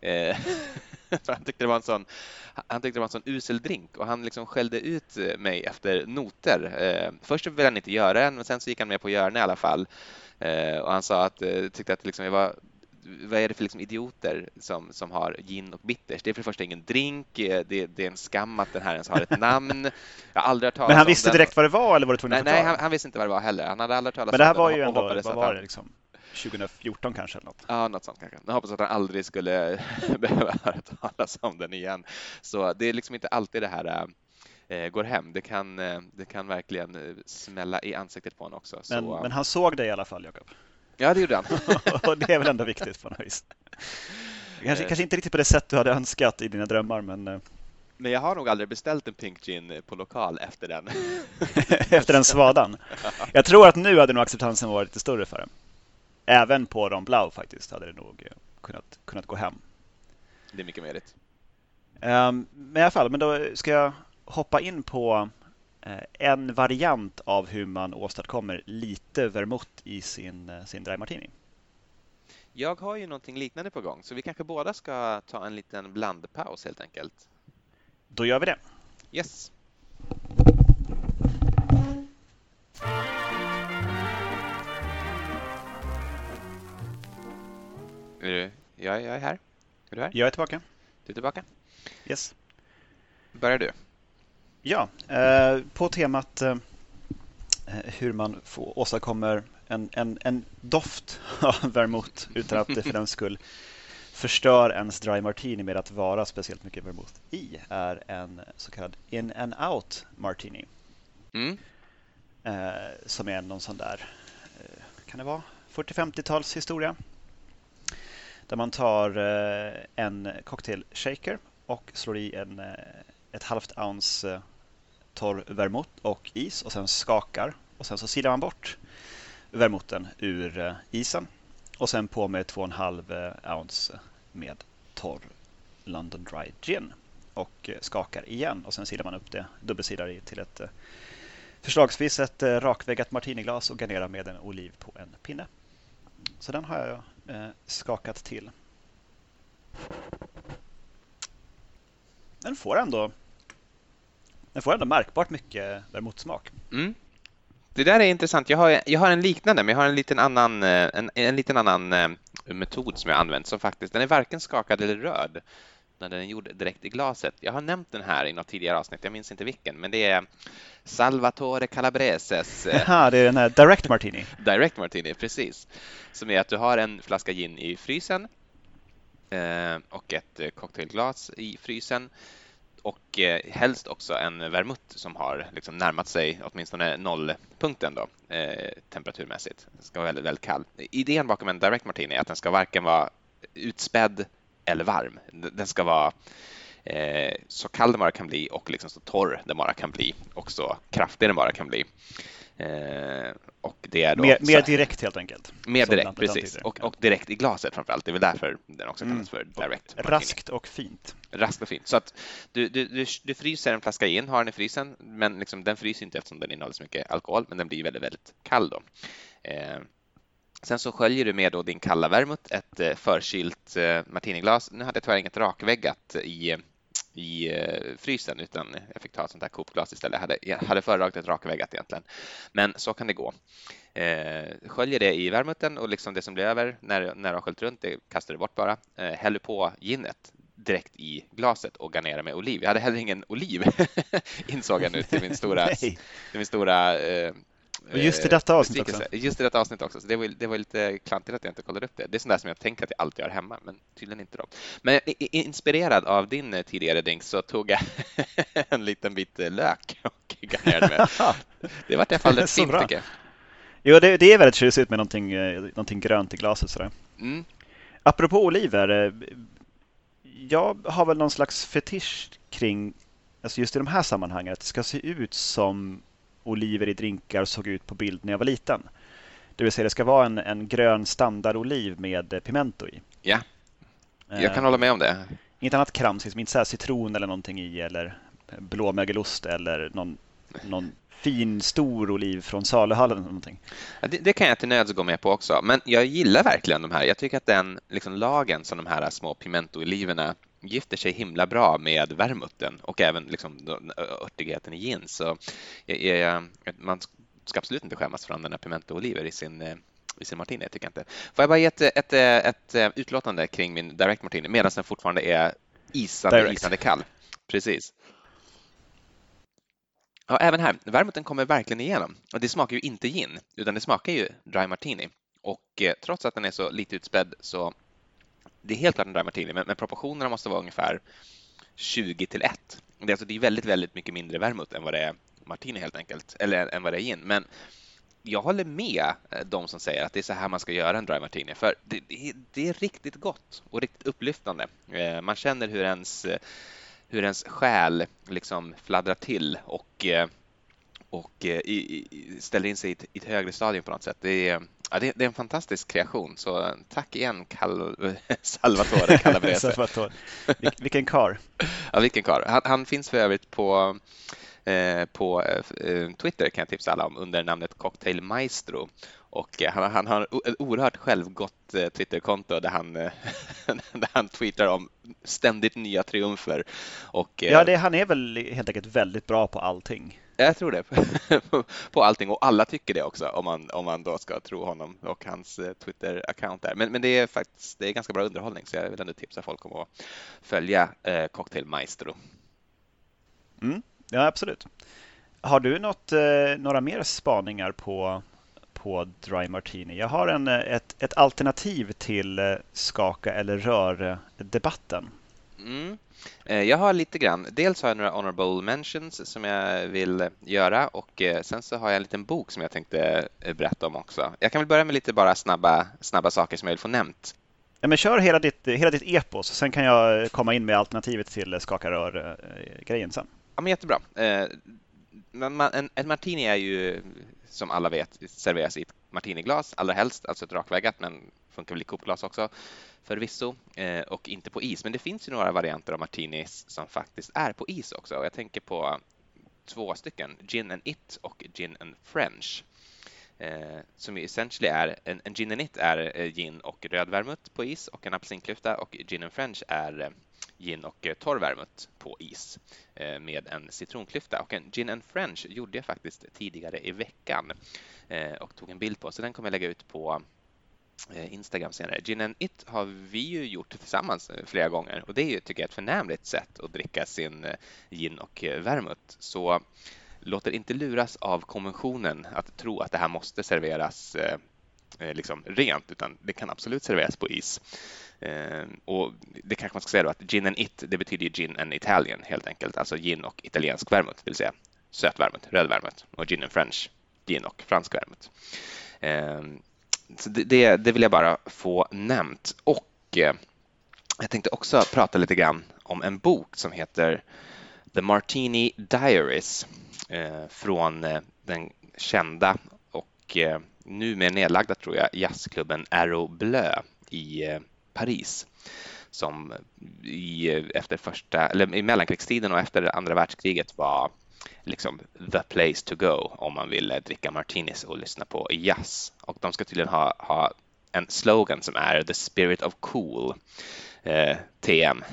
Eh, för han tyckte det var en sån, han tyckte det var en sån usel drink och han liksom skällde ut mig efter noter. Eh, först ville han inte göra den, men sen så gick han med på att göra den i alla fall. Eh, och han sa att eh, tyckte att liksom jag var vad är det för liksom idioter som, som har gin och bitters? Det är för det första ingen drink, eh, det, det är en skam att den här ens har ett namn. Jag har aldrig hört talas Men han visste direkt vad det var eller var det tvungen Nej, nej han, han, visste inte vad det var heller. Han hade aldrig hört talas Men det här var ju ändå, vad var det liksom? 2014 kanske? Eller något. Ja, något sånt kanske. Jag hoppas att han aldrig skulle behöva höra talas om den igen. Så det är liksom inte alltid det här äh, går hem. Det kan, det kan verkligen smälla i ansiktet på honom också. Men, så, men han såg dig i alla fall, Jakob? Ja, det gjorde han. och det är väl ändå viktigt på något vis. Kanske, kanske inte riktigt på det sätt du hade önskat i dina drömmar, men... Eh, men jag har nog aldrig beställt en Pink Gin på lokal efter den. efter den svadan. Jag tror att nu hade nog acceptansen varit lite större för den. Även på Ron Blau faktiskt hade det nog eh, kunnat, kunnat gå hem. Det är mycket möjligt. Um, men i alla fall, men då ska jag hoppa in på en variant av hur man åstadkommer lite vermouth i sin, eh, sin dry martini. Jag har ju någonting liknande på gång, så vi kanske båda ska ta en liten blandpaus helt enkelt. Då gör vi det. Yes. Är du, jag, jag är här. Är du här? Jag är tillbaka. Du är tillbaka? Yes. Börjar du? Ja, eh, på temat eh, hur man får, åstadkommer en, en, en doft av vermouth utan att det för den skull förstör ens dry martini med att vara speciellt mycket vermouth i är en så kallad in and out martini. Mm. Eh, som är någon sån där, eh, kan det vara 40-50-tals historia. Där man tar eh, en cocktail shaker och slår i en, eh, ett halvt ounce eh, torr vermouth och is och sen skakar och sen så silar man bort vermouthen ur eh, isen och sen på med 2,5 eh, ounce med torr London Dry Gin och skakar igen och sen silar man upp det, dubbelsilar i till ett förslagsvis ett rakväggat martiniglas och garnerar med en oliv på en pinne. Så den har jag skakat till. Den får ändå den får ändå märkbart mycket vermouthsmak. Mm. Det där är intressant. Jag har, jag har en liknande, men jag har en liten annan, eh, en, en liten annan eh, metod som jag använt som faktiskt, den är varken skakad eller röd när den är gjord direkt i glaset. Jag har nämnt den här i något tidigare avsnitt, jag minns inte vilken, men det är Salvatore Calabreses. Eh, Jaha, det är den här Direct Martini. Direct Martini, precis. Som är att du har en flaska gin i frysen Eh, och ett eh, cocktailglas i frysen och eh, helst också en vermouth som har liksom närmat sig åtminstone nollpunkten då, eh, temperaturmässigt. Den ska vara väldigt, väldigt kall. Idén bakom en direct martini är att den ska varken vara utspädd eller varm. Den ska vara eh, så kall den bara kan bli och liksom så torr den bara kan bli och så kraftig den bara kan bli. Eh, och det är då, mer, mer direkt helt enkelt. Mer direkt, precis. Och, och, direkt i glaset framförallt. Det är väl därför den också kallas mm. för direct. Och raskt och fint. Raskt och fint. Så att du, du, du, du fryser en flaska gin, har den i frysen, men liksom, den fryser inte eftersom den innehåller så mycket alkohol, men den blir väldigt, väldigt kall då. Eh, Sen så sköljer du med då din kalla vermouth, ett eh, förkylt eh, martiniglas. Nu hade jag tyvärr inget rakväggat i, i eh, frysen utan jag fick ta ett sånt här Coop-glas istället. Jag hade, jag hade föredragit ett rakväggat egentligen. Men så kan det gå. Eh, sköljer det i vermouthen och liksom det som blir över när, när har sköljt runt det kastar du bort bara. Eh, häller på ginet direkt i glaset och garnerar med oliv. Jag hade heller ingen oliv insåg jag nu till min stora, till min stora eh, och just i detta avsnitt också. Just i detta avsnitt också. Så det, var, det var lite klantigt att jag inte kollade upp det. Det är sånt där som jag tänker att jag alltid har hemma, men tydligen inte. Då. Men inspirerad av din eh, tidigare drink så tog jag en liten bit eh, lök och garnerade med. Det vart i alla fall rätt fint tycker jag. Jo, det, det är väldigt tjusigt med någonting, eh, någonting grönt i glaset sådär. Mm. Apropå oliver. Jag har väl någon slags fetisch kring, alltså just i de här sammanhangen, att det ska se ut som oliver i drinkar såg ut på bild när jag var liten. Det vill säga det ska vara en, en grön standardoliv med pimento i. Ja, jag kan eh, hålla med om det. Inget annat krams, liksom inte så citron eller någonting i eller blåmögelost eller någon, någon fin stor oliv från saluhallen eller någonting. Det, det, kan jag till nöds gå med på också, men jag gillar verkligen de här. Jag tycker att den liksom, lagen som de här små pimentooliverna gifter sig himla bra med vermoutten och även liksom örtigheten i gin. Så man ska absolut inte skämmas för att använda pimento och oliver i sin eh, i sin martini, tycker jag inte. Får jag bara ge ett, ett, ett, ett utlåtande kring min direct martini medan den fortfarande är isande, isande kall? Precis. Ja, även här, vermoutten kommer verkligen igenom. Och det smakar ju inte gin, utan det smakar ju dry martini. Och eh, trots att den är så lite utspädd så det är helt klart en dry martini, men, men proportionerna måste vara ungefär 20 till 1. Det är, alltså, det är väldigt, väldigt mycket mindre vermouth än vad det är martini helt enkelt, eller än vad det är gin. Men jag håller med eh, de som säger att det är så här man ska göra en dry martini, för det, det, det är riktigt gott och riktigt upplyftande. Eh, man känner hur ens, eh, hur ens själ liksom fladdrar till och, och i, i, ställer in sig i ett, i ett högre stadium på något sätt. Det är, Ja, det, det, är en fantastisk kreation, så tack igen Cal Salvatore Calabrese. Salvatore. vilken kar. Ja, vilken kar. Han, han, finns för övrigt på, eh, på eh, Twitter kan jag tipsa alla om under namnet Cocktail Maestro. Och eh, han, han har ett oerhört självgott eh, Twitterkonto där han, eh, där han tweetar om ständigt nya triumfer. Och, ja, det, han är väl helt enkelt väldigt bra på allting. Jag tror det. på allting och alla tycker det också om man, om man då ska tro honom och hans eh, Twitter-account där. Men, men det är faktiskt det är ganska bra underhållning så jag vill ändå tipsa folk om att följa eh, Cocktail Maestro. Mm, ja, absolut. Har du något, eh, några mer spaningar på, på Dry Martini? Jag har en, eh, ett, ett alternativ till eh, skaka eller rör-debatten. Mm. Eh, jag har lite grann. Dels har jag några honorable mentions som jag vill göra och eh, sen så har jag en liten bok som jag tänkte eh, berätta om också. Jag kan väl börja med lite bara snabba, snabba saker som jag vill få nämnt. Ja, men kör hela ditt, hela ditt epos, sen kan jag komma in med alternativet till skaka rör-grejen sen. Ja, men jättebra. En, en martini är ju som alla vet serveras i ett martiniglas, allra helst, alltså ett rakväggat, men funkar väl i Coopglas också förvisso, eh, och inte på is. Men det finns ju några varianter av martinis som faktiskt är på is också. Och jag tänker på två stycken, Gin and It och Gin and French. Eh, som ju essentially är, en, en gin and it är eh, gin och röd vermouth på is och en apelsinklyfta och gin and french är eh, gin och eh, torr vermouth på is eh, med en citronklyfta. Och en gin and french gjorde jag faktiskt tidigare i veckan eh, och tog en bild på, så den kommer jag lägga ut på Eh, Instagram senare. Gin and It har vi ju gjort tillsammans eh, flera gånger och det är ju, tycker jag, ett förnämligt sätt att dricka sin eh, gin och vermouth. Så låt er inte luras av konventionen att tro att det här måste serveras liksom rent, utan det kan absolut serveras på is. Och det kanske man ska säga då att gin and it, det betyder ju gin and Italian helt enkelt, alltså gin och italiensk vermouth, det vill säga söt vermouth, röd vermouth och gin and French, gin och fransk vermouth. Så det, det vill jag bara få nämnt. Och eh, jag tänkte också prata lite grann om en bok som heter The Martini Diaries eh, från eh, den kända och eh, numera nedlagda tror jag jazzklubben Arrow Bleu i eh, Paris som i, eh, efter första, eller i mellankrigstiden och efter andra världskriget var liksom the place to go om man vill dricka martinis och lyssna på jazz. Och de ska tydligen ha, ha en slogan som är the spirit of cool. Eh, TM.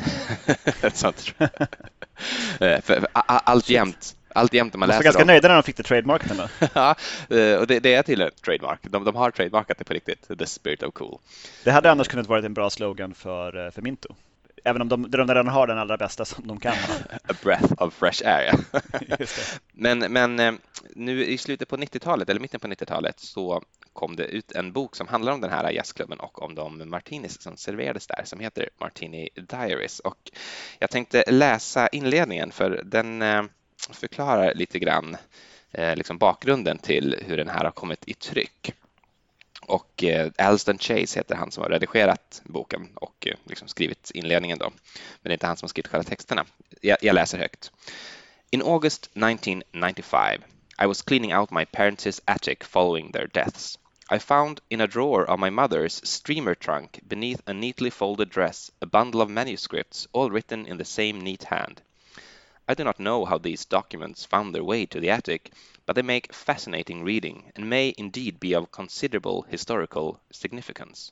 Sånt. eh, för, allt jämt allt jämt man läser De var ganska nöjda när de fick det trademarket ändå. ja, eh, och det, det är till en trademark. De, de har trademarkat det på riktigt, the spirit of cool. Det hade annars kunnat vara en bra slogan för, eh, för Minto. Även om de, de redan har den allra bästa som de kan. A breath of fresh air. men, men eh, nu i slutet på 90-talet, eller mitten på 90-talet, så kom det ut en bok som handlar om den här jazzklubben och om de martinis som serverades där som heter Martini Diaries. Och jag tänkte läsa inledningen för den förklarar lite grann eh, liksom bakgrunden till hur den här har kommit i tryck. Och eh, Alston Chase heter han som har redigerat boken och eh, liksom skrivit inledningen då. Men det är inte han som har skrivit själva texterna. Jag, jag läser högt. In August 1995 I was cleaning out my parents' attic following their deaths. I found in a drawer of my mother's streamer trunk beneath a neatly folded dress a bundle of manuscripts all written in the same neat hand. I do not know how these documents found their way to the attic, but they make fascinating reading and may indeed be of considerable historical significance.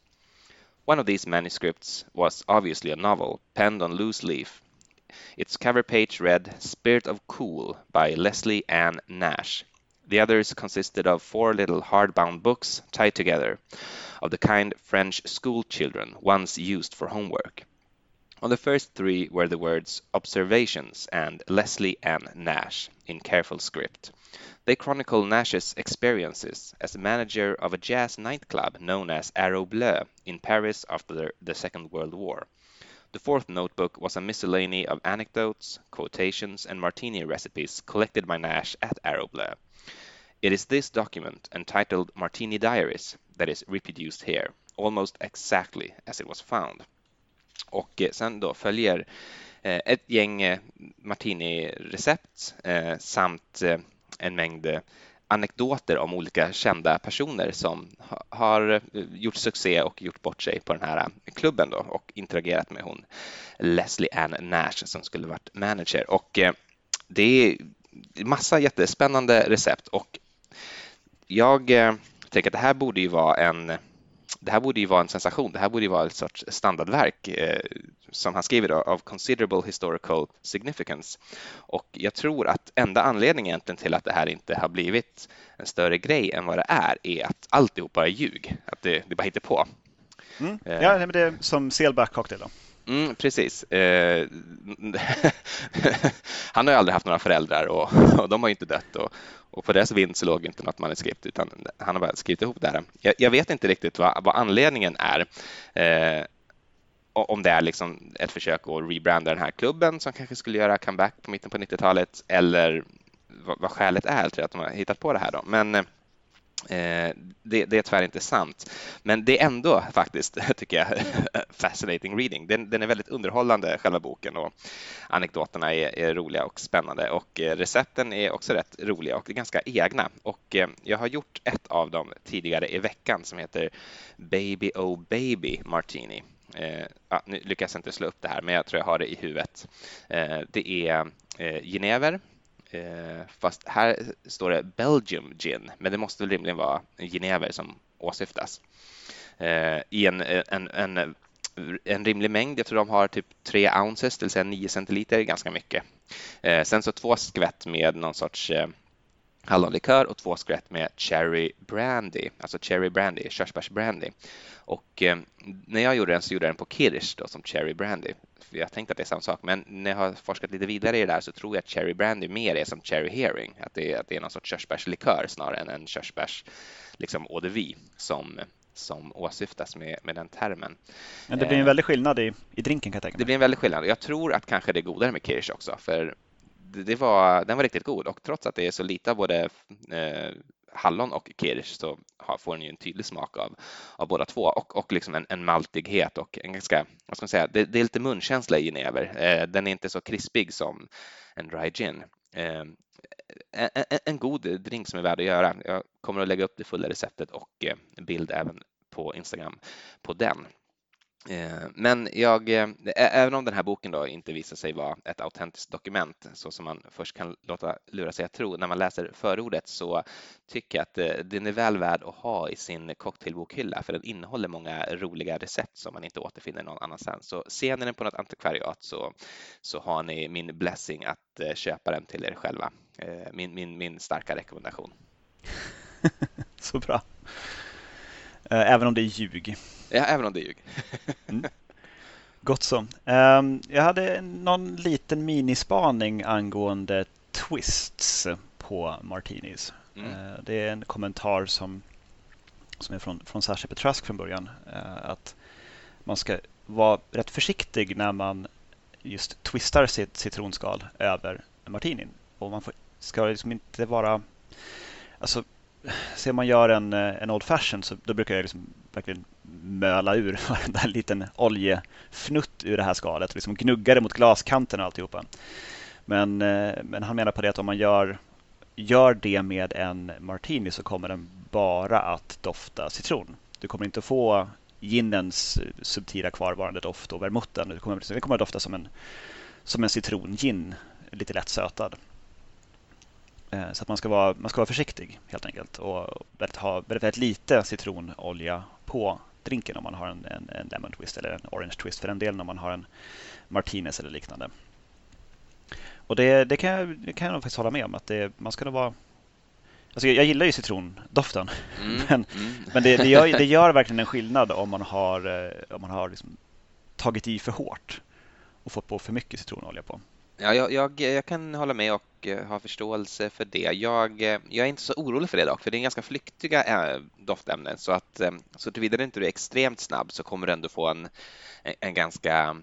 One of these manuscripts was obviously a novel, penned on loose leaf. Its cover page read Spirit of Cool by Leslie Ann Nash. The others consisted of four little hardbound books tied together, of the kind French school children once used for homework. On the first three were the words "Observations" and "Leslie N. Nash" in careful script. They chronicle Nash's experiences as manager of a jazz nightclub known as Arrow Bleu in Paris after the Second World War. The fourth notebook was a miscellany of anecdotes, quotations, and martini recipes collected by Nash at Arrow Bleu. It is this document, entitled Martini Diaries, that is reproduced here, almost exactly as it was found. Och eh, sen då följer eh, ett gäng eh, martini-recept samt en mängd anekdoter om olika kända personer som har gjort succé och gjort bort sig på den här klubben då och interagerat med hon Leslie Ann Nash som skulle varit manager. Och det är massa jättespännande recept och jag tänker att det här borde ju vara en det här borde ju vara en sensation. Det här borde ju vara ett sorts standardverk eh, som han skriver då, av considerable historical significance. Och jag tror att enda anledningen egentligen till att det här inte har blivit en större grej än vad det är, är att alltihopa är ljug. Att det, det bara hittar på. Mm. Eh. Ja, men det är som Selback cocktail då. Mm, precis. Eh, han har ju aldrig haft några föräldrar och, och de har inte dött och, och på deras vind så låg inte något manuskript utan han har bara skrivit ihop det här. Jag, jag vet inte riktigt vad, vad anledningen är. Eh, om det är liksom ett försök att rebranda den här klubben som kanske skulle göra comeback på mitten på 90-talet eller vad, vad skälet är till att de har hittat på det här. Då. Men Eh, Eh, det, det, är tyvärr inte sant. Men det är ändå faktiskt, tycker jag, fascinating reading. Den, den, är väldigt underhållande, själva boken och anekdoterna är, är, roliga och spännande och eh, recepten är också rätt roliga och ganska egna. Och eh, jag har gjort ett av dem tidigare i veckan som heter Baby Oh Baby Martini. Eh, ja, nu lyckas jag inte slå upp det här, men jag tror jag har det i huvudet. Eh, det är eh, genever, Eh, fast här står det Belgium gin, men det måste väl rimligen vara genever som åsyftas. Eh, I en, en, en, en rimlig mängd, jag tror de har typ 3 ounces, det vill säga 9 centiliter, ganska mycket. Eh, sen så två skvätt med någon sorts eh, hallonlikör och två skvätt med cherry brandy, alltså cherry brandy, körsbärsbrandy. Och eh, när jag gjorde den så gjorde jag den på kirsch då, som cherry brandy. För jag tänkte att det är samma sak, men när jag har forskat lite vidare i det där så tror jag att cherry brandy mer är som cherry hearing, att det är, att det är någon sorts körsbärslikör snarare än en körsbärs liksom eau de vie som som åsyftas med, med den termen. Men det blir en eh, väldig skillnad i, i drinken kan jag tänka mig. Det blir en väldig skillnad. Jag tror att kanske det är godare med kirsch också, för det var, den var riktigt god och trots att det är så lite av både eh, hallon och kirsch så får den ju en tydlig smak av, av båda två och, och liksom en, en maltighet och en ganska, vad ska man säga, det, det är lite munkänsla i genever. Eh, den är inte så krispig som en dry gin. Eh, en, en, god drink som är värd att göra. Jag kommer att lägga upp det fulla receptet och eh, bild även på Instagram på den. Eh, men jag, eh, även om den här boken då inte visar sig vara ett autentiskt dokument så som man först kan låta lura sig att tro när man läser förordet så tycker jag att eh, den är väl värd att ha i sin cocktailbokhylla för den innehåller många roliga recept som man inte återfinner någon annanstans. Så ser ni den på något antikvariat så, så har ni min blessing att köpa den till er själva. Min, min, min starka rekommendation. så bra. Även om det är ljug. Ja, även om det är ljug. mm. Gott så. Um, jag hade någon liten minispaning angående twists på Martinis. Mm. Uh, det är en kommentar som, som är från, från Sasha Petrusk från början. Uh, att man ska vara rätt försiktig när man just twistar sitt citronskal över martinin. Och man får, ska liksom inte vara... Alltså, ser om man gör en, eh, en Old Fashion så då brukar jag liksom verkligen möla ur varenda liten oljefnutt ur det här skalet. Liksom gnugga det mot glaskanten och alltihopa. Men, eh, men han menar på det att om man gör, gör det med en martini så kommer den bara att dofta citron. Du kommer inte få ginens eh, subtila kvarvarande doft och vermouthen. Det kommer, det kommer att dofta som en, som en citrongin, lite lätt sötad. Eh, så att man ska, vara, man ska vara försiktig helt enkelt och väldigt, ha väldigt, väldigt lite citronolja på drinken om man har en, en, en, lemon twist eller en orange twist för den delen om man har en martinez eller liknande. Och det, det, kan, jag, det kan jag nog faktiskt hålla med om att det, man ska nog vara Alltså jag, gillar ju citrondoften, mm, men, mm. men det, det, gör, det gör verkligen en skillnad om man har, eh, om man har liksom tagit i för hårt och fått på för mycket citronolja på. Ja, jag, jag, jag, kan hålla med och eh, ha förståelse för det. Jag, eh, jag är inte så orolig för det dock, för det är ganska flyktiga äh, doftämnen så att så tillvida inte du är extremt snabb så kommer du ändå få en, en ganska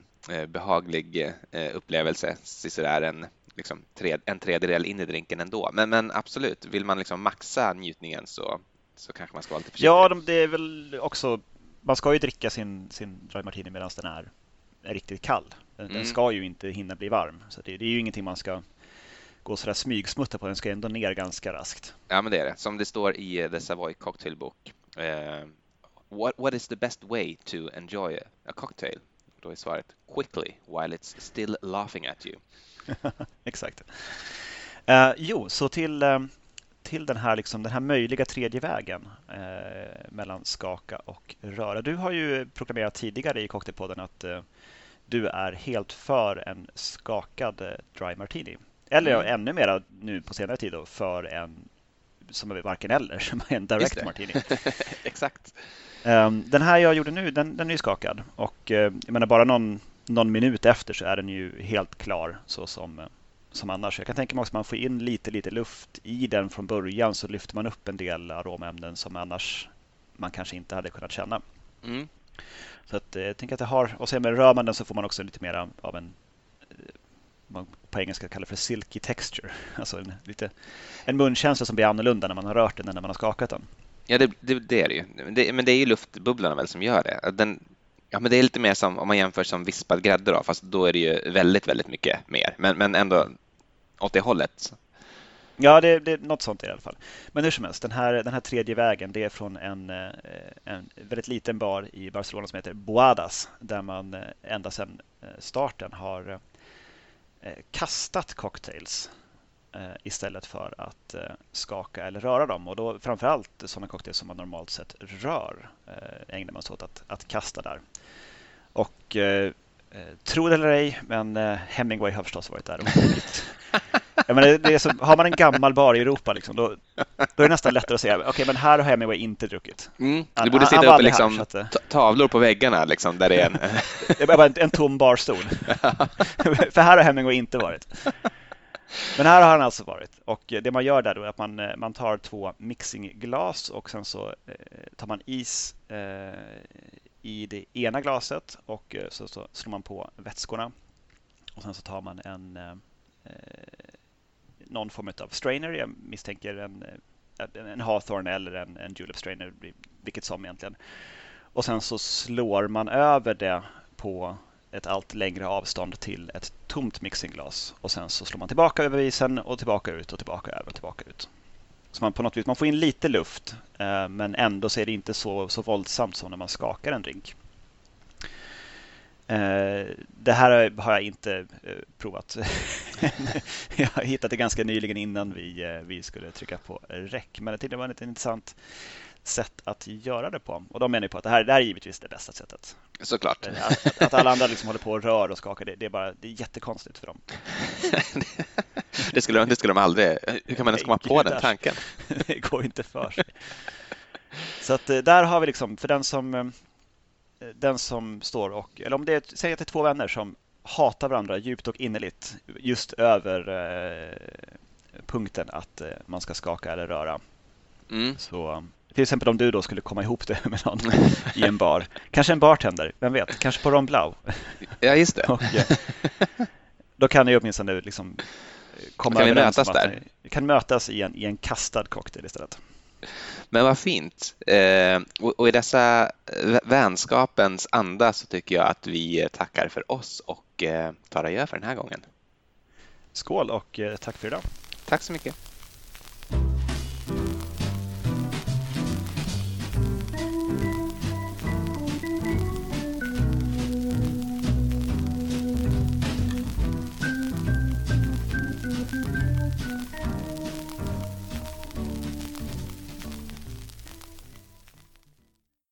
behaglig upplevelse, sådär en, liksom, en tredjedel in i drinken ändå. Men, men absolut, vill man liksom maxa njutningen så, så kanske man ska vara lite försiktig. Ja, det är väl också, man ska ju dricka sin, sin dry martini medan den är, är riktigt kall. Den, mm. ska ju inte hinna bli varm. Så det, det är ju ingenting man ska gå sådär smygsmutta på. Den ska ändå ner ganska raskt. Ja, men det är det. Som det står i The Savoy Cocktail Book. Uh, what, what is the best way to enjoy a cocktail? Då är svaret quickly while it's still laughing at you. Exakt. Uh, jo, så till, uh, till den, här, liksom, den här möjliga tredje vägen uh, mellan skaka och röra. Du har ju proklamerat tidigare i Cocktailpodden att du är helt för en skakad eh, dry martini. Eller mm. ännu mer nu på senare tid då, för en som är varken eller, som är en direct martini. Exakt. Um, den här jag gjorde nu, den, den är ju skakad och uh, jag menar bara någon, någon minut efter så är den ju helt klar så som, uh, som annars. Jag kan tänka mig också att man får in lite, lite luft i den från början så lyfter man upp en del aromaämnen som annars man kanske inte hade kunnat känna. Mm. Så att, eh, jag tänker att det har, och sen med rör man den så får man också lite mer av en eh, man på engelska kallar för silky texture. Alltså en, lite, en munkänsla som blir annorlunda när man har rört den än när man har skakat den. Ja, det, det, det är det ju. Det, men det är ju luftbubblorna väl som gör det. Den, ja, men det är lite mer som om man jämför som vispad grädde då, fast då är det ju väldigt, väldigt mycket mer. Men, men ändå åt det hållet. Ja, det, det, något sånt i alla fall. Men hur som helst, den här, den här tredje vägen det är från en, eh, en väldigt liten bar i Barcelona som heter Boadas där man eh, ända sedan eh, starten har Eh, kastat cocktails eh, istället för att eh, skaka eller röra dem. Och då framförallt sådana cocktails som man normalt sett rör ägnar man sig åt att, att kasta där. Och tro det eller ej, men Hemingway har förstås varit där och Ja, men det är så, har man en gammal bar i Europa liksom, då, då är det nästan lättare att säga okej, okay, men här har Hemingway inte druckit. Mm. Du borde sitta uppe liksom, här, att, tavlor på väggarna liksom, där det är en... en, en tom barstol. För här har Hemingway inte varit. Men här har han alltså varit och det man gör där då är att man, eh, man tar två mixingglas och sen så eh, tar man is eh, i det ena glaset och så, så slår man på vätskorna och sen så tar man en Eh, någon form av strainer. Jag misstänker en, en Hawthorne eller en, en Julep strainer, vilket som egentligen. Och sen så slår man över det på ett allt längre avstånd till ett tomt mixingglas och sen så slår man tillbaka över isen och tillbaka ut och tillbaka över och tillbaka ut. Så man på något vis man får in lite luft eh, men ändå så är det inte så, så våldsamt som när man skakar en drink. Eh, det här har jag inte eh, provat. jag har hittat det ganska nyligen innan vi, vi skulle trycka på rec. Men det var ett intressant sätt att göra det på. Och de menar på att det här, det här är givetvis det bästa sättet. Såklart. Att, att alla andra liksom håller på och rör och skakar, det, det, är bara det är jättekonstigt för dem. det, skulle, det skulle de aldrig... Hur kan man ens komma på den tanken? det går inte för sig. Så att där har vi liksom, för den som den som står och, eller om det är, säg att det är två vänner som hatar varandra djupt och innerligt just över eh, punkten att eh, man ska skaka eller röra. Mm. Så till exempel om du då skulle komma ihop det med någon i en bar. Kanske en bartender, vem vet? Kanske på Ron Blau. Ja, just det. och, eh, då kan ni åtminstone liksom komma kan överens mötas där? Ni kan mötas i en, i en kastad cocktail istället. Men vad fint. Eh, och, i dessa vänskapens anda så tycker jag att vi tackar för oss och tar adjö för den här gången. Skål och tack för idag. Tack så mycket.